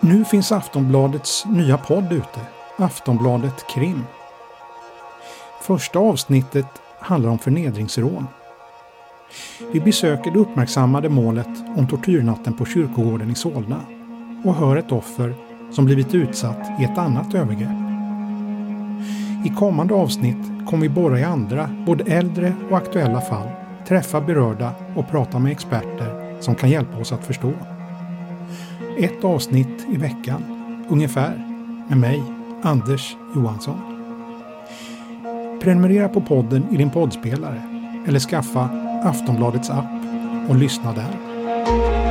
Nu finns Aftonbladets nya podd ute, Aftonbladet Krim. Första avsnittet handlar om förnedringsrån. Vi besöker det uppmärksammade målet om tortyrnatten på kyrkogården i Solna och hör ett offer som blivit utsatt i ett annat övergrepp. I kommande avsnitt kommer vi borra i andra, både äldre och aktuella fall, träffa berörda och prata med experter som kan hjälpa oss att förstå. Ett avsnitt i veckan, ungefär, med mig, Anders Johansson. Prenumerera på podden i din poddspelare eller skaffa Aftonbladets app och lyssna där.